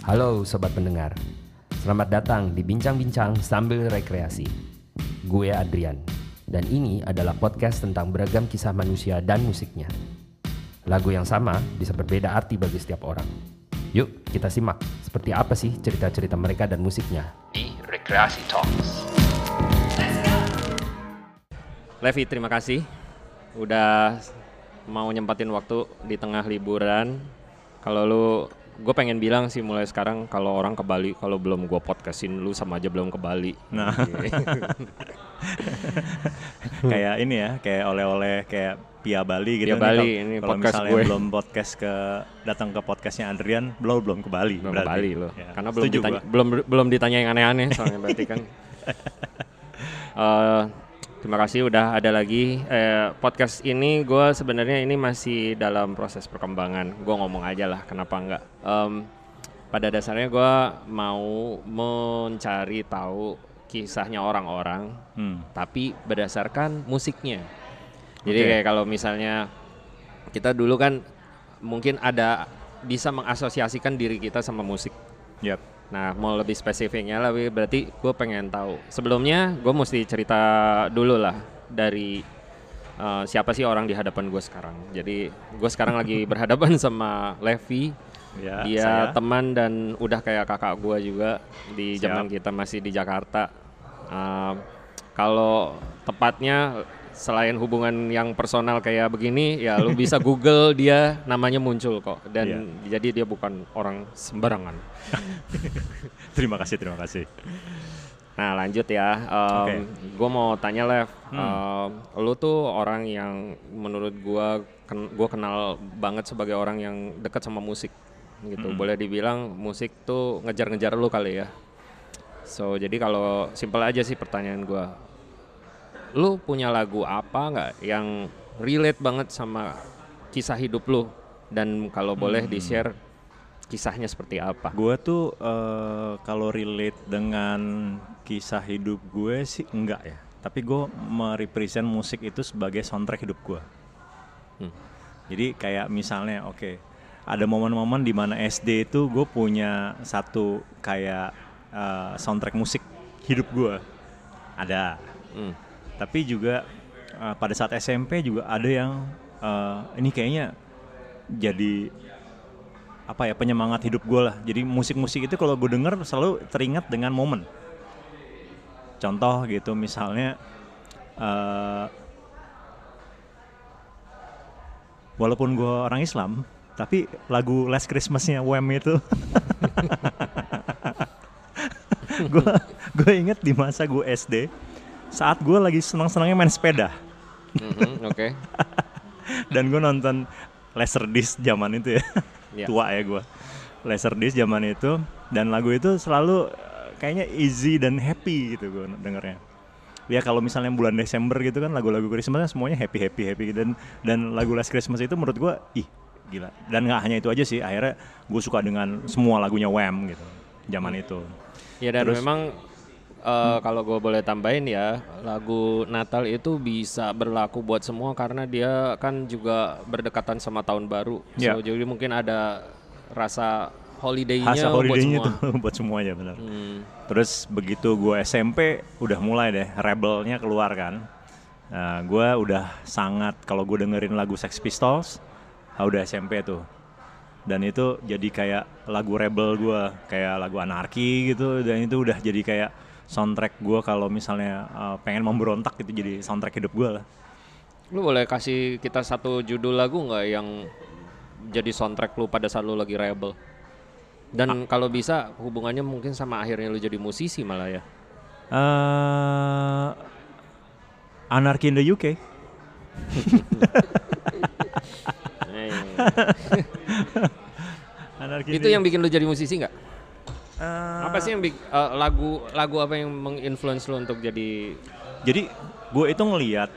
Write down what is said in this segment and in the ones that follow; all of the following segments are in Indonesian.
Halo sobat pendengar, selamat datang di Bincang-Bincang Sambil Rekreasi. Gue Adrian, dan ini adalah podcast tentang beragam kisah manusia dan musiknya. Lagu yang sama bisa berbeda arti bagi setiap orang. Yuk kita simak seperti apa sih cerita-cerita mereka dan musiknya di Rekreasi Talks. Levi, terima kasih udah mau nyempatin waktu di tengah liburan. Kalau lu, gue pengen bilang sih mulai sekarang kalau orang ke Bali, kalau belum gue podcastin lu sama aja belum ke Bali. Nah. kayak ini ya, kayak oleh-oleh kayak Pia Bali gitu. Pia nih. Bali, Kalau- ini kalau podcast misalnya gue. belum podcast ke datang ke podcastnya Adrian, belum belum ke Bali. belum ke berarti. Bali lo. Ya, Karena belum ditanya, gua. belum belum ditanya yang aneh-aneh soalnya berarti kan. Eh, terima kasih udah ada lagi Eh, podcast ini gue sebenarnya ini masih dalam proses perkembangan. Gue ngomong aja lah kenapa enggak. Em, pada dasarnya gue mau mencari tahu kisahnya orang-orang Hmm. tapi berdasarkan musiknya. Jadi Oke. kayak kalau misalnya kita dulu kan mungkin ada bisa mengasosiasikan diri kita sama musik. Yap. Nah, mau lebih spesifiknya lebih berarti gue pengen tahu. Sebelumnya gue mesti cerita dulu lah dari uh, siapa sih orang di hadapan gue sekarang. Jadi gue sekarang lagi berhadapan sama Levi. Ya, Dia saya. teman dan udah kayak kakak gue juga di zaman kita masih di Jakarta. Um, kalau tepatnya selain hubungan yang personal kayak begini, ya lu bisa Google dia namanya muncul kok. Dan jadi dia bukan orang sembarangan. Terima kasih, terima kasih. Nah lanjut ya, Oke. gue mau tanya Lev, Hmm. Em, lu tuh orang yang menurut gue ken gua kenal banget sebagai orang yang dekat sama musik, gitu. Hmm. Boleh dibilang musik tuh ngejar-ngejar lu kali ya. So jadi kalau simpel aja sih pertanyaan gue, lu punya lagu apa nggak yang relate banget sama kisah hidup lu? Dan kalau boleh Hmm. di share kisahnya seperti apa? Gue tuh eh, kalau relate dengan kisah hidup gue sih enggak ya. Tapi gue merepresent musik itu sebagai soundtrack hidup gue. Hmm. Jadi kayak misalnya, oke, ada momen-momen di mana SD itu gue punya satu kayak eh, soundtrack musik hidup gue. Ada. Hmm. Tapi juga eh, pada saat SMP juga ada yang eh, ini kayaknya jadi apa ya penyemangat hidup gue lah. Jadi musik-musik itu kalau gue denger selalu teringat dengan momen. Contoh gitu misalnya eh, walaupun gue orang Islam, tapi lagu Last Christmasnya Wham itu gue gue inget di masa gue SD saat gue lagi senang-senangnya main sepeda. Mhm, Oke. dan gue nonton Laserdisc zaman itu ya. Iya. tua ya gue Laserdisc zaman itu. Dan lagu itu selalu eh, kayaknya easy dan happy gitu gue dengernya. Ya kalau misalnya bulan Desember gitu kan lagu-lagu Christmas semuanya happy happy happy dan dan lagu Last Christmas itu menurut gue ih gila. Dan nggak hanya itu aja sih akhirnya gue suka dengan semua lagunya Wham gitu zaman itu. Ya dan Terus- memang eh, kalau gue boleh tambahin ya lagu Natal itu bisa berlaku buat semua karena dia kan juga berdekatan sama tahun baru. Ya. So, jadi mungkin ada rasa holiday-nya Hasa buat holiday-nya semua. tuh buat semuanya benar Hmm. Terus begitu gue SMP udah mulai deh rebelnya keluar kan. Nah, gue udah sangat kalau gue dengerin lagu Sex Pistols, ah, udah SMP tuh. Dan itu jadi kayak lagu rebel gue, kayak lagu anarki gitu. Dan itu udah jadi kayak soundtrack gue kalau misalnya uh, pengen memberontak itu jadi soundtrack hidup gue lah. Lu boleh kasih kita satu judul lagu nggak yang jadi soundtrack lu pada saat lu lagi rebel? Dan kalau bisa hubungannya mungkin sama akhirnya lu jadi musisi malah ya. Eh, Anarchy in the UK. Anarchy itu yang bikin lu jadi musisi nggak? Eh, apa sih yang bik- eh, lagu lagu apa yang menginfluence lo untuk jadi Jadi gue itu ngeliat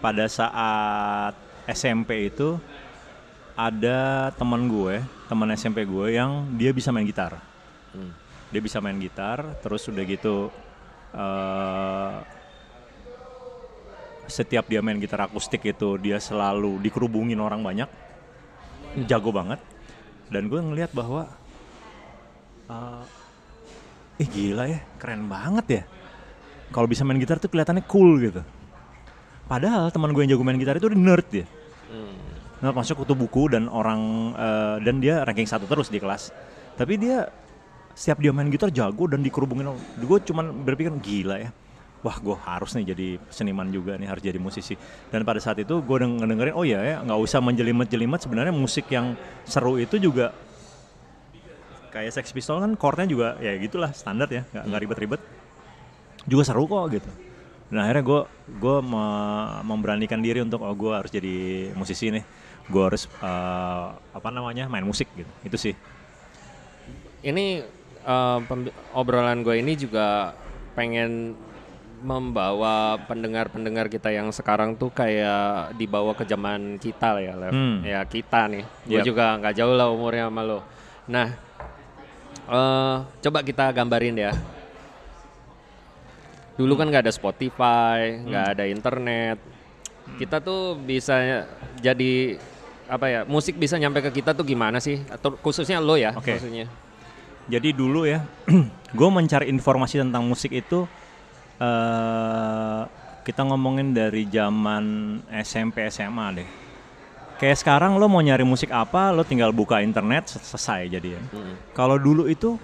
pada saat SMP itu ada teman gue, teman SMP gue yang dia bisa main gitar. Hmm. Dia bisa main gitar, terus udah gitu eh, setiap dia main gitar akustik itu dia selalu dikerubungin orang banyak, jago banget. Dan gue ngeliat bahwa uh, ih gila ya keren banget ya. Kalau bisa main gitar tuh kelihatannya cool gitu. Padahal teman gue yang jago main gitar itu dia nerd ya Hmm. nah, masuk kutu buku dan orang eh, dan dia ranking satu terus di kelas. Tapi dia setiap dia main gitar jago dan dikerubungin gue cuman berpikir gila ya. Wah gue harus nih jadi seniman juga nih harus jadi musisi. Dan pada saat itu gue deng dengerin oh ya ya nggak usah menjelimet-jelimet. Sebenarnya musik yang seru itu juga kayak Sex Pistol kan chordnya juga ya gitulah standar ya nggak nggak ribet-ribet juga seru kok gitu dan akhirnya gue gue memberanikan diri untuk oh gue harus jadi musisi nih gue harus eh, apa namanya main musik gitu itu sih Ini pembi- obrolan gue ini juga pengen membawa pendengar-pendengar kita yang sekarang tuh kayak dibawa ke zaman kita lah ya, Lev. Hmm. Ya kita nih. Gue Yap. juga nggak jauh lah umurnya sama lo. Nah, eh coba kita gambarin ya. Dulu kan nggak ada Spotify, nggak ada internet. Kita tuh bisa jadi apa ya? Musik bisa nyampe ke kita tuh gimana sih? Atau khususnya lo ya, khususnya. Jadi dulu ya, gue mencari informasi tentang musik itu eh kita ngomongin dari zaman SMP SMA deh. Kayak sekarang lo mau nyari musik apa, lo tinggal buka internet sel- selesai jadi ya. Mm. Kalau dulu itu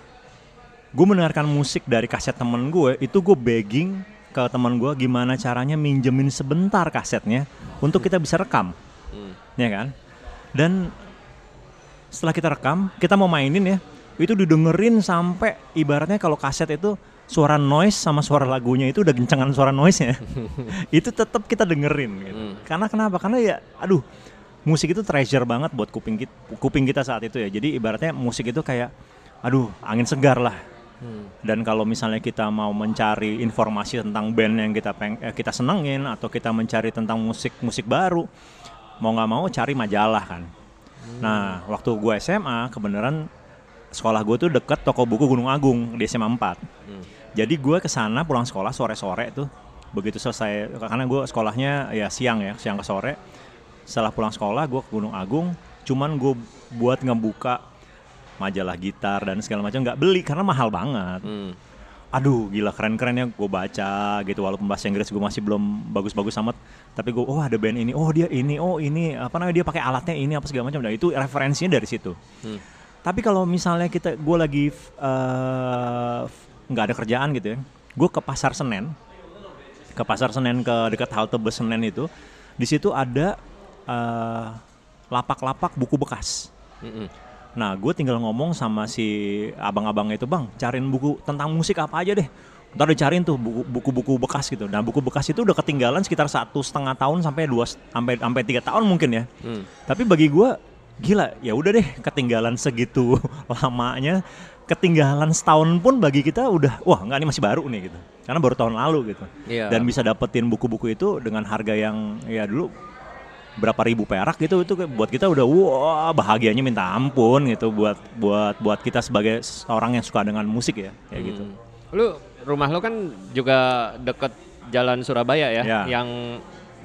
gue mendengarkan musik dari kaset temen gue, itu gue begging ke teman gue gimana caranya minjemin sebentar kasetnya untuk kita bisa rekam, Hmm. ya kan? Dan setelah kita rekam, kita mau mainin ya, itu didengerin sampai ibaratnya kalau kaset itu suara noise sama suara lagunya itu udah gencengan suara noise-nya. itu tetap kita dengerin gitu. Hmm. Karena kenapa? Karena ya aduh, musik itu treasure banget buat kuping kita, kuping kita saat itu ya. Jadi ibaratnya musik itu kayak aduh, angin segar lah. Hmm. Dan kalau misalnya kita mau mencari informasi tentang band yang kita peng eh, kita senengin atau kita mencari tentang musik musik baru, mau nggak mau cari majalah kan. Nah, waktu gue SMA kebenaran sekolah gue tuh deket toko buku Gunung Agung di SMA 4. Hmm. Jadi gue ke sana pulang sekolah sore-sore tuh. Begitu selesai karena gue sekolahnya ya siang ya, siang ke sore. Setelah pulang sekolah gue ke Gunung Agung, cuman gue buat ngebuka majalah gitar dan segala macam nggak beli karena mahal banget. Hmm. Aduh gila keren-kerennya gue baca gitu. Walaupun bahasa Inggris gue masih belum bagus-bagus amat tapi gue oh ada band ini. Oh dia ini. Oh ini apa namanya dia pakai alatnya ini apa segala macam. Nah itu referensinya dari situ. Hmm. tapi kalau misalnya kita gue lagi eh, nggak ada kerjaan gitu ya gue ke pasar Senen. Ke pasar Senen ke dekat halte bus Senen itu. Di situ ada eh, lapak-lapak buku bekas Mm-mm. Nah, gue tinggal ngomong sama si abang-abangnya itu, bang, cariin buku tentang musik apa aja deh. Ntar dicariin tuh buku- buku-buku bekas gitu. Nah, buku bekas itu udah ketinggalan sekitar satu setengah tahun sampai dua sampai sampai tiga tahun mungkin ya. Hmm. Tapi bagi gue, gila, ya udah deh, ketinggalan segitu lamanya, ketinggalan setahun pun bagi kita udah, wah nggak ini masih baru nih gitu. Karena baru tahun lalu gitu. Iya. Dan bisa dapetin buku-buku itu dengan harga yang ya dulu berapa ribu perak gitu itu buat kita udah wah bahagianya minta ampun gitu buat buat buat kita sebagai seorang yang suka dengan musik ya kayak gitu. Hmm. Lu rumah lu kan juga deket Jalan Surabaya ya, Ya. yang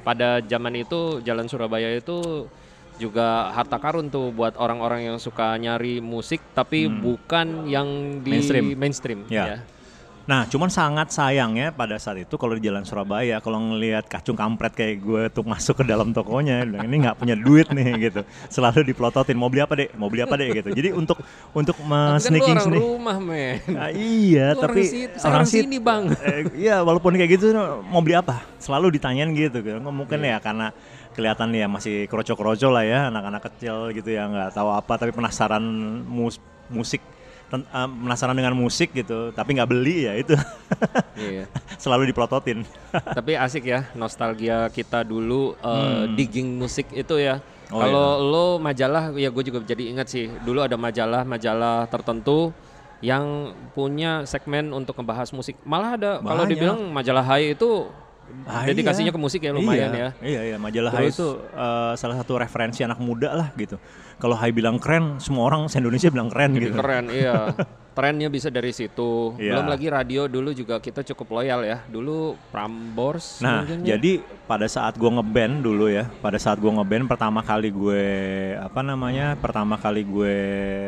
pada zaman itu Jalan Surabaya itu juga harta karun tuh buat orang-orang yang suka nyari musik tapi bukan yang di Mainstream. mainstream Ya. ya. Nah, cuman sangat sayangnya pada saat itu kalau di Jalan Surabaya kalau ngelihat kacung kampret kayak gue tuh masuk ke dalam tokonya, bilang, ini nggak punya duit nih gitu. Selalu diplototin mau beli apa deh, mau beli apa deh gitu. Jadi untuk untuk Tapi kan orang rumah, men. Ah, iya, Lu tapi orang situ, orang sit- sini, Bang. Eh, iya, walaupun kayak gitu mau beli apa? Selalu ditanyain gitu kan. Mungkin ya karena kelihatan ya masih kroco-kroco lah ya anak-anak kecil gitu ya nggak tahu apa tapi penasaran mus- musik penasaran dengan musik gitu tapi nggak beli ya itu Iya. selalu diplototin Tapi asik ya nostalgia kita dulu eh, digging musik itu ya. Oh, Kalau lo majalah ya gue juga jadi ingat sih. Dulu ada majalah-majalah tertentu yang punya segmen untuk ngebahas musik. Malah ada kalau dibilang majalah Hai itu Ah, dedikasinya iya. ke musik ya lumayan iya, ya. Iya iya majalah Hai itu eh, salah satu referensi anak muda lah gitu. Kalau Hai bilang keren, semua orang se Indonesia bilang keren gitu. keren iya. trennya bisa dari situ. Iya. Belum lagi radio dulu juga kita cukup loyal ya. Dulu Prambors Nah, mungkin ya. jadi pada saat gue ngeband dulu ya, pada saat gue ngeband pertama kali gue apa namanya, pertama kali gue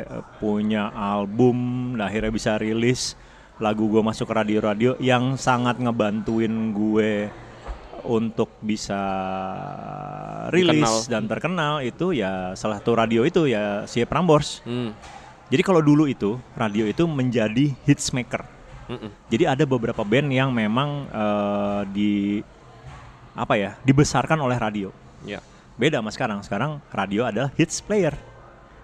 eh, punya album, nah akhirnya bisa rilis lagu gue masuk ke radio-radio yang sangat ngebantuin gue untuk bisa rilis Dikenal. dan terkenal itu ya salah satu radio itu ya si Prambors. Hmm. Jadi kalau dulu itu radio itu menjadi hits maker. Mm-mm. Jadi ada beberapa band yang memang eh, di apa ya dibesarkan oleh radio. Ya. Beda sama sekarang. Sekarang radio adalah hits player.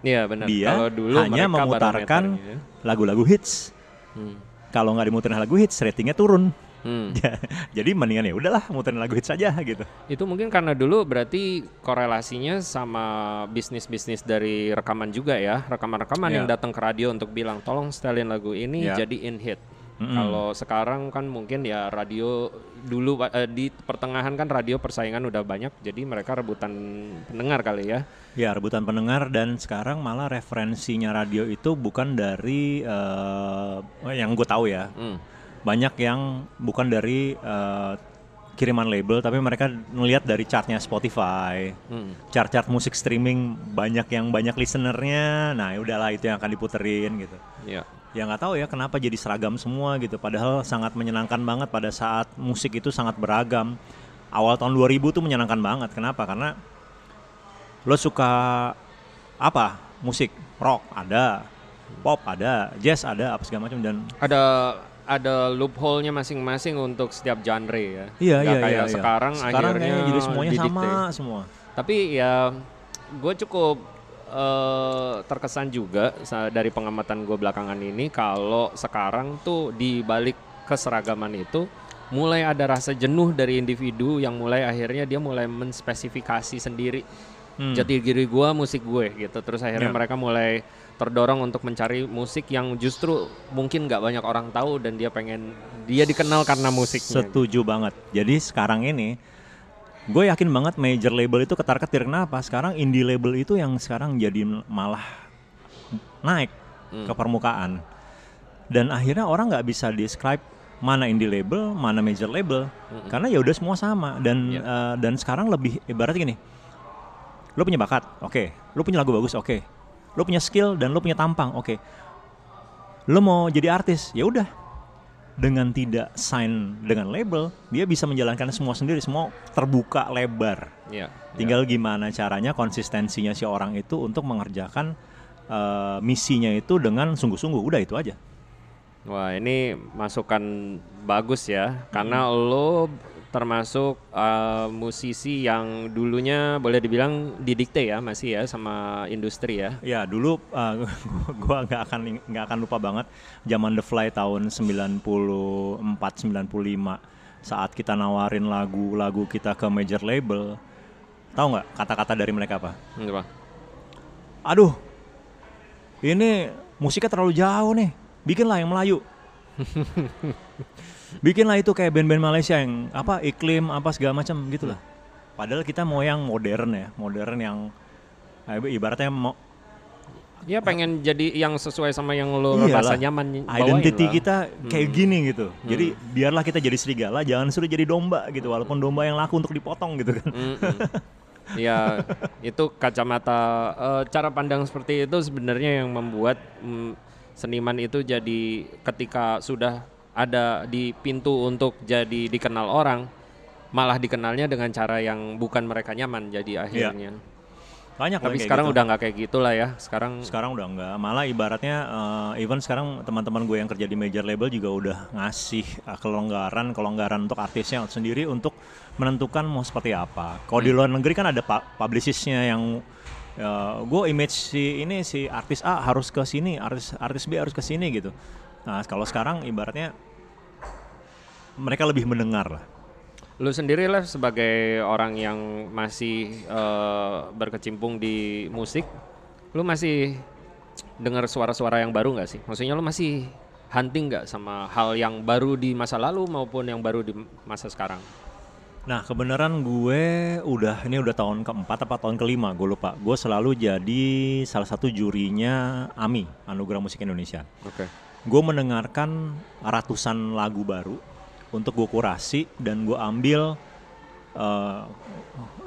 Iya benar. Dia dulu hanya memutarkan barometernya. lagu-lagu hits. Hmm. Kalau nggak dimuterin lagu hits, ratingnya turun. Hmm. Jadi mendingan ya udahlah muterin lagu hits aja gitu. Itu mungkin karena dulu berarti korelasinya sama bisnis-bisnis dari rekaman juga ya, rekaman-rekaman Iya. yang datang ke radio untuk bilang tolong setelin lagu ini Iya. jadiin hit. Mm-mm. Kalau sekarang kan mungkin ya radio dulu eh, di pertengahan kan radio persaingan udah banyak, jadi mereka rebutan pendengar kali ya. Ya rebutan pendengar dan sekarang malah referensinya radio itu bukan dari eh, yang gue tahu ya. Hmm. banyak yang bukan dari eh, kiriman label tapi mereka ngelihat dari chartnya Spotify Hmm. chart-chart musik streaming banyak yang banyak listenernya nah ya udahlah itu yang akan diputerin gitu Ya. Ya nggak tahu ya kenapa jadi seragam semua gitu padahal sangat menyenangkan banget pada saat musik itu sangat beragam awal tahun 2000 tuh menyenangkan banget kenapa karena lo suka apa musik rock ada pop ada jazz ada apa segala macam dan Ada ada loophole-nya masing-masing untuk setiap genre ya. Iya Nggak iya kayak iya. iya. sekarang, akhirnya jadi semuanya didikte. sama semua. Tapi ya gue cukup eh, terkesan juga dari pengamatan gue belakangan ini kalau sekarang tuh di balik keseragaman itu mulai ada rasa jenuh dari individu yang mulai akhirnya dia mulai menspesifikasi sendiri Hmm. jati diri gue musik gue gitu terus akhirnya Ya. mereka mulai terdorong untuk mencari musik yang justru mungkin nggak banyak orang tahu dan dia pengen dia dikenal karena musiknya Setuju banget. Jadi sekarang ini gue yakin banget major label itu ketar ketir kenapa? Sekarang indie label itu yang sekarang jadi malah naik Hmm. ke permukaan. Dan akhirnya orang nggak bisa describe mana indie label, mana major label, karena ya udah semua sama. Dan Ya. eh, dan sekarang lebih ibaratnya gini, lo punya bakat, oke, lo punya lagu bagus, oke, lo punya skill dan lo punya tampang, oke, lo mau jadi artis, ya udah, dengan tidak sign dengan label, dia bisa menjalankan semua sendiri, semua terbuka lebar. Ya. Tinggal gimana caranya konsistensinya si orang itu untuk mengerjakan eh, misinya itu dengan sungguh-sungguh. Udah itu aja. Wah ini masukan bagus ya karena lo termasuk uh, musisi yang dulunya boleh dibilang didikte ya masih ya sama industri ya. Ya dulu eh, gua nggak akan nggak akan lupa banget zaman The Fly tahun 94 95 saat kita nawarin lagu-lagu kita ke major label. Tahu nggak kata-kata dari mereka apa? Bang. Aduh, ini musiknya terlalu jauh nih. Bikinlah yang Melayu. Bikinlah itu kayak band-band Malaysia yang apa iklim apa segala macam gitulah. Padahal kita mau yang modern ya, modern yang eh, ibaratnya mau Ya pengen jadi yang sesuai sama yang lo Iyalah. rasa nyaman identity lah. kita kayak gini gitu. Jadi biarlah kita jadi serigala, jangan suruh jadi domba gitu. Walaupun domba yang laku untuk dipotong gitu kan. Mm-mm. Ya itu kacamata eh, cara pandang seperti itu sebenarnya yang membuat mm, seniman itu jadi ketika sudah ada di pintu untuk jadi dikenal orang malah dikenalnya dengan cara yang bukan mereka nyaman jadi akhirnya. Banyak lah Tapi sekarang gitu. udah nggak kayak gitulah ya. Sekarang Sekarang udah enggak, malah ibaratnya eh, even sekarang teman-teman gue yang kerja di major label juga udah ngasih eh, kelonggaran kelonggaran untuk artisnya sendiri untuk menentukan mau seperti apa. Kalau di luar negeri kan ada pu- publicistnya yang eh, gue image si ini si artis A harus ke sini, artis artis B harus ke sini gitu. Nah kalau sekarang ibaratnya mereka lebih mendengar lah. Lu sendiri lah sebagai orang yang masih eh, berkecimpung di musik, lu masih dengar suara-suara yang baru nggak sih? Maksudnya lu masih hunting nggak sama hal yang baru di masa lalu maupun yang baru di masa sekarang? Nah kebenaran gue udah ini udah tahun keempat apa tahun kelima gue lupa. Gue selalu jadi salah satu jurinya AMI Anugerah Musik Indonesia. Oke. Gue mendengarkan ratusan lagu baru untuk gue kurasi dan gue ambil uh,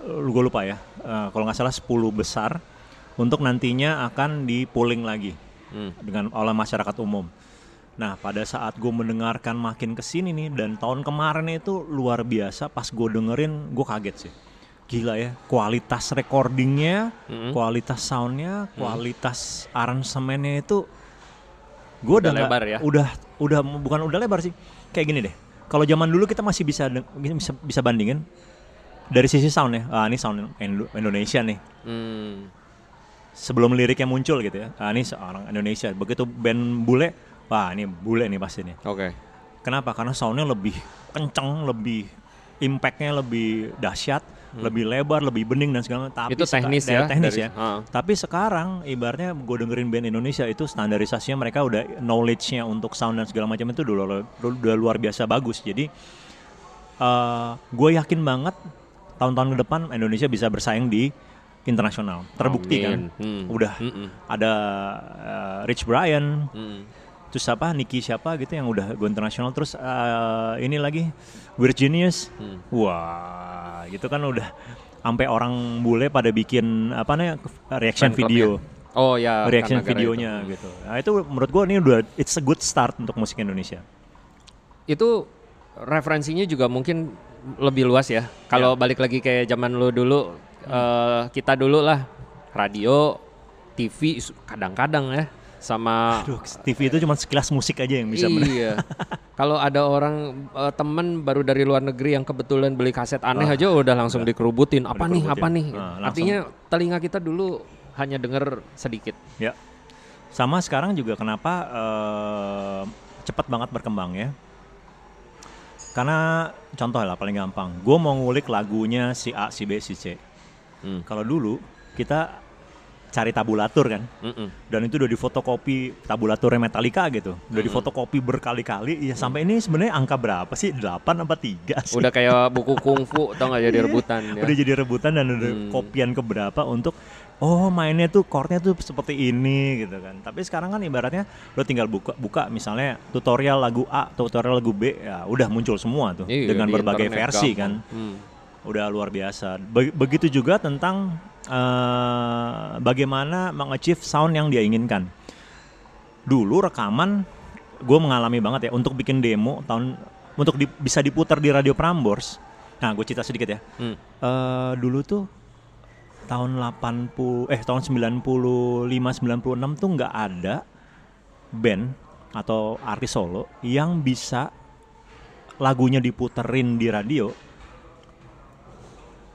gue lupa ya uh, kalau nggak salah 10 besar untuk nantinya akan di polling lagi Hmm. dengan oleh masyarakat umum. Nah pada saat gue mendengarkan makin ke sini nih dan tahun kemarin itu luar biasa pas gue dengerin gue kaget sih. Gila ya kualitas recordingnya, Mm-mm. kualitas soundnya, kualitas aransemennya itu gue Udah udah lebar ya? Udah udah bukan udah lebar sih. Kayak gini deh. Kalau zaman dulu kita masih bisa bisa bisa bandingin dari sisi sound ya. Ah ini sound Indo- Indonesia nih Hmm. sebelum liriknya muncul gitu ya. Ah, ini seorang Indonesia. Begitu band bule, wah ini bule nih pasti nih. Oke. Kenapa? Karena soundnya lebih kenceng, lebih impactnya lebih dahsyat, lebih lebar, lebih bening dan segala macam. Tapi Hmm. Itu teknis ya, teknis dari- ya. ah. Tapi sekarang ibaratnya gue dengerin band Indonesia itu standarisasinya mereka udah knowledge-nya untuk sound dan segala macam itu udah, udah luar biasa bagus. Jadi gue yakin banget tahun-tahun ke depan Indonesia bisa bersaing di internasional. Terbukti kan. Amin. Hmm. Udah Mm-mm. ada uh, Rich Brian, Mm. Terus apa Nicky siapa gitu yang udah go internasional terus uh, ini lagi Virginius. Hmm. Wah, gitu kan udah sampai orang bule pada bikin apa nih reaction Fan video. clubnya. Oh ya. reaction videonya itu. gitu. Nah, itu menurut gua ini udah it's a good start untuk musik Indonesia. Itu referensinya juga mungkin lebih luas ya. Kalau balik lagi kayak zaman lu dulu, eh, kita dulu lah radio, TV kadang-kadang ya sama Aduh, TV itu cuma sekilas musik aja yang bisa iya. Kalau ada orang eh, temen baru dari luar negeri yang kebetulan beli kaset aneh aja udah langsung dikerubutin. Apa nih? Apa nih? Ah, langsung. Artinya telinga kita dulu hanya denger sedikit. Ya. Sama sekarang juga kenapa eh, cepat banget berkembang ya. Karena contoh lah paling gampang, gue mau ngulik lagunya si A, si B, si C. Hmm. Kalau dulu kita cari tabulatur kan, Mm-mm. dan itu udah difotokopi tabulaturnya Metallica gitu, udah difotokopi berkali-kali. Ya sampai ini sebenarnya angka berapa sih? 8 apa 3 sih? Udah kayak buku kungfu tau nggak jadi rebutan ya. udah jadi rebutan dan udah Hmm. kopian ke berapa untuk oh mainnya tuh chordnya tuh seperti ini gitu kan tapi sekarang kan ibaratnya lo tinggal buka buka misalnya tutorial lagu A tutorial lagu B ya udah muncul semua tuh Iya, dengan berbagai versi gampang. kan Hmm. udah luar biasa Be- begitu juga tentang eh, bagaimana mengachieve sound yang dia inginkan dulu rekaman gue mengalami banget ya untuk bikin demo tahun untuk di- bisa diputar di radio Prambors nah gue cerita sedikit ya Hmm. eh dulu tuh tahun 80 eh tahun 95 96 tuh nggak ada band atau artis solo yang bisa lagunya diputerin di radio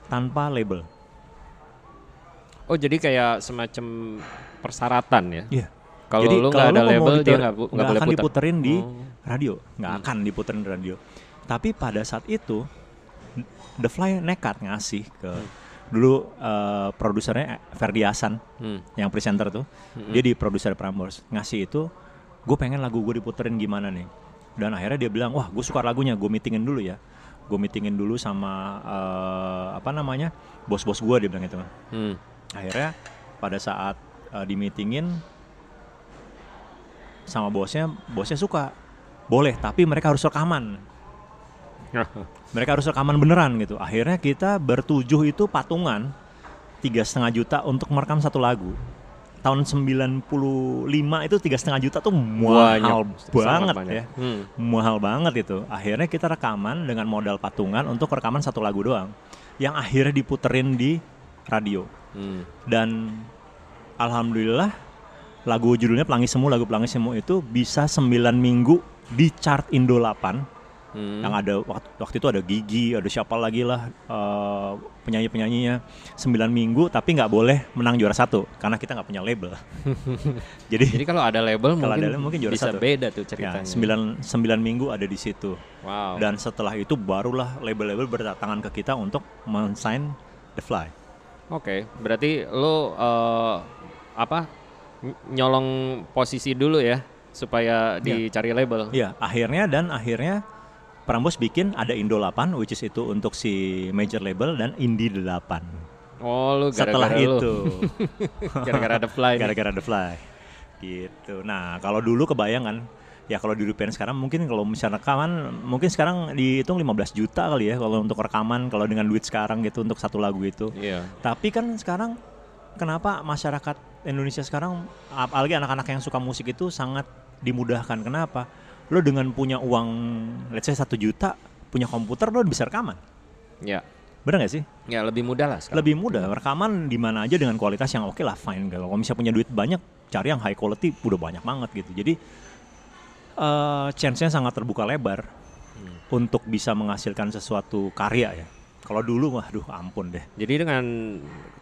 tanpa label. Oh jadi kayak semacam persyaratan ya? Iya. Kalau lu nggak ada label dia diter- nggak boleh akan diputerin di Oh. radio, nggak akan diputerin di radio. Tapi pada saat itu The Fly nekat ngasih ke dulu eh, produsernya Ferdi Hasan Hmm. yang presenter tuh dia di produser Prambors ngasih itu gue pengen lagu gue diputerin gimana nih dan akhirnya dia bilang wah gue suka lagunya gue meetingin dulu ya gue meetingin dulu sama eh, apa namanya bos-bos gue dia bilang itu Hmm. Akhirnya pada saat eh, di meetingin sama bosnya bosnya suka boleh tapi mereka harus rekaman. Mereka harus rekaman beneran gitu. Akhirnya kita bertujuh itu patungan tiga setengah juta untuk merekam satu lagu. Tahun 95 itu tiga setengah juta tuh mahal Banyak, banget banyak. ya. Hmm. mahal banget itu. Akhirnya kita rekaman dengan modal patungan untuk rekaman satu lagu doang. Yang akhirnya diputerin di radio Hmm. dan alhamdulillah lagu judulnya Pelangi Semu lagu Pelangi Semu itu bisa 9 minggu di chart Indo 8 Hmm. yang ada waktu, waktu itu ada Gigi ada siapa lagi lah eh, penyanyi-penyanyinya 9 minggu tapi nggak boleh menang juara satu karena kita nggak punya label jadi Jadi kalau ada label Kalau mungkin, ada label mungkin juara bisa satu. beda tuh ya, ceritanya. 9, 9 minggu ada di situ Wow. dan setelah itu barulah label-label berdatangan ke kita untuk men-sign The Fly Oke, berarti lo eh, apa ny- nyolong posisi dulu ya supaya dicari label. Iya, akhirnya dan akhirnya Prambos bikin ada Indo 8 which is itu untuk si major label dan Indie 8. Oh, lu Setelah gara-gara lu. itu gara-gara ada fly. gara-gara The Fly. Gitu. Nah, kalau dulu kebayang kan ya kalau di rupiah sekarang mungkin kalau misalnya rekaman mungkin sekarang dihitung 15 juta kali ya kalau untuk rekaman kalau dengan duit sekarang gitu untuk satu lagu itu. Iya. Tapi kan sekarang kenapa masyarakat Indonesia sekarang apalagi anak-anak yang suka musik itu sangat dimudahkan. Kenapa? Lo dengan punya uang let's say satu juta, punya komputer lo bisa rekaman. Ya. Bener gak sih? Ya lebih mudah lah sekarang. Lebih mudah rekaman di mana aja dengan kualitas yang oke lah fine. Kalau misalnya punya duit banyak, cari yang high quality udah banyak banget gitu. Jadi uh, chance-nya sangat terbuka lebar hmm. untuk bisa menghasilkan sesuatu karya ya. Kalau dulu mah aduh ampun deh. Jadi dengan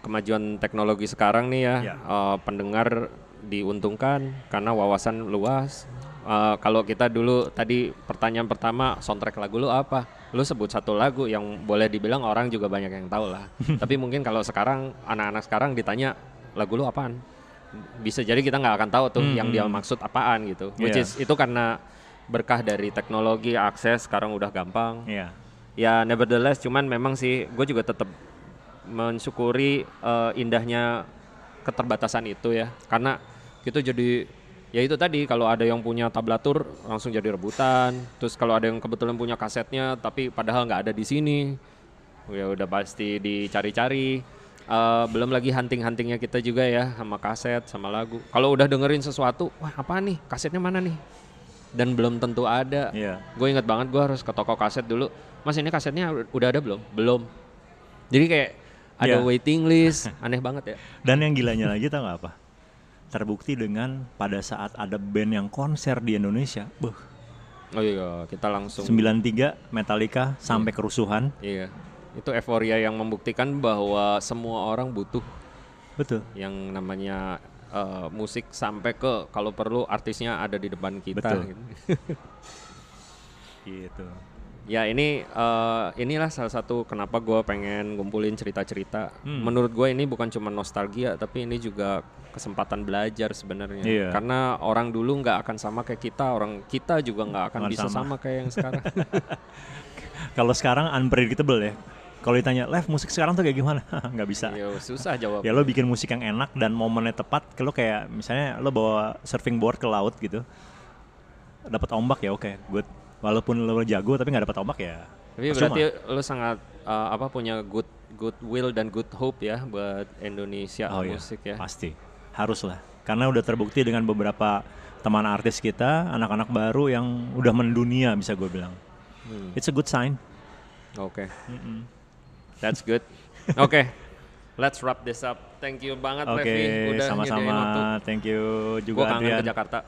kemajuan teknologi sekarang nih ya, ya. Uh, pendengar diuntungkan karena wawasan luas. Uh, kalau kita dulu tadi pertanyaan pertama soundtrack lagu lu apa? Lu sebut satu lagu yang boleh dibilang orang juga banyak yang tahu lah. Tapi mungkin kalau sekarang anak-anak sekarang ditanya lagu lu apaan? Bisa jadi kita nggak akan tahu tuh hmm. yang dia hmm. maksud apaan gitu. Which yeah. is itu karena berkah dari teknologi akses sekarang udah gampang. Yeah. Ya nevertheless cuman memang sih gue juga tetap mensyukuri uh, indahnya keterbatasan itu ya karena itu jadi ya itu tadi kalau ada yang punya tablatur langsung jadi rebutan terus kalau ada yang kebetulan punya kasetnya tapi padahal nggak ada di sini ya udah pasti dicari-cari Uh, belum lagi hunting-huntingnya kita juga ya sama kaset, sama lagu. Kalau udah dengerin sesuatu, wah apa nih? Kasetnya mana nih? Dan belum tentu ada. Yeah. Gue inget banget gue harus ke toko kaset dulu. Mas ini kasetnya udah ada belum? Belum. Jadi kayak ada yeah. waiting list, aneh banget ya. Dan yang gilanya lagi tau gak apa? Terbukti dengan pada saat ada band yang konser di Indonesia, buh. Oh iya, kita langsung 93 Metallica sampai yeah. kerusuhan. Iya itu euforia yang membuktikan bahwa semua orang butuh betul yang namanya uh, musik sampai ke kalau perlu artisnya ada di depan kita betul. gitu. gitu. Ya ini uh, inilah salah satu kenapa gue pengen ngumpulin cerita-cerita. Hmm. Menurut gue ini bukan cuma nostalgia, tapi ini juga kesempatan belajar sebenarnya. Yeah. Karena orang dulu nggak akan sama kayak kita, orang kita juga nggak akan bisa sama. sama kayak yang sekarang. Kalau sekarang unpredictable ya kalau ditanya live musik sekarang tuh kayak gimana? Nggak bisa. Yo, susah jawab. Ya lo bikin musik yang enak dan momennya tepat lo kayak misalnya lo bawa surfing board ke laut gitu dapat ombak ya oke okay, good. Walaupun lo jago tapi nggak dapat ombak ya tapi berarti lo sangat uh, apa punya good good will dan good hope ya buat Indonesia oh, iya. musik ya? pasti. Harus lah. Karena udah terbukti dengan beberapa teman artis kita anak-anak baru yang udah mendunia bisa gue bilang. Hmm. it's a good sign. Oke. Okay. mm -mm. That's good. Oke. Okay. Let's wrap this up. Thank you banget okay, Levi udah sama-sama. Thank you juga Gua kangen ke Jakarta.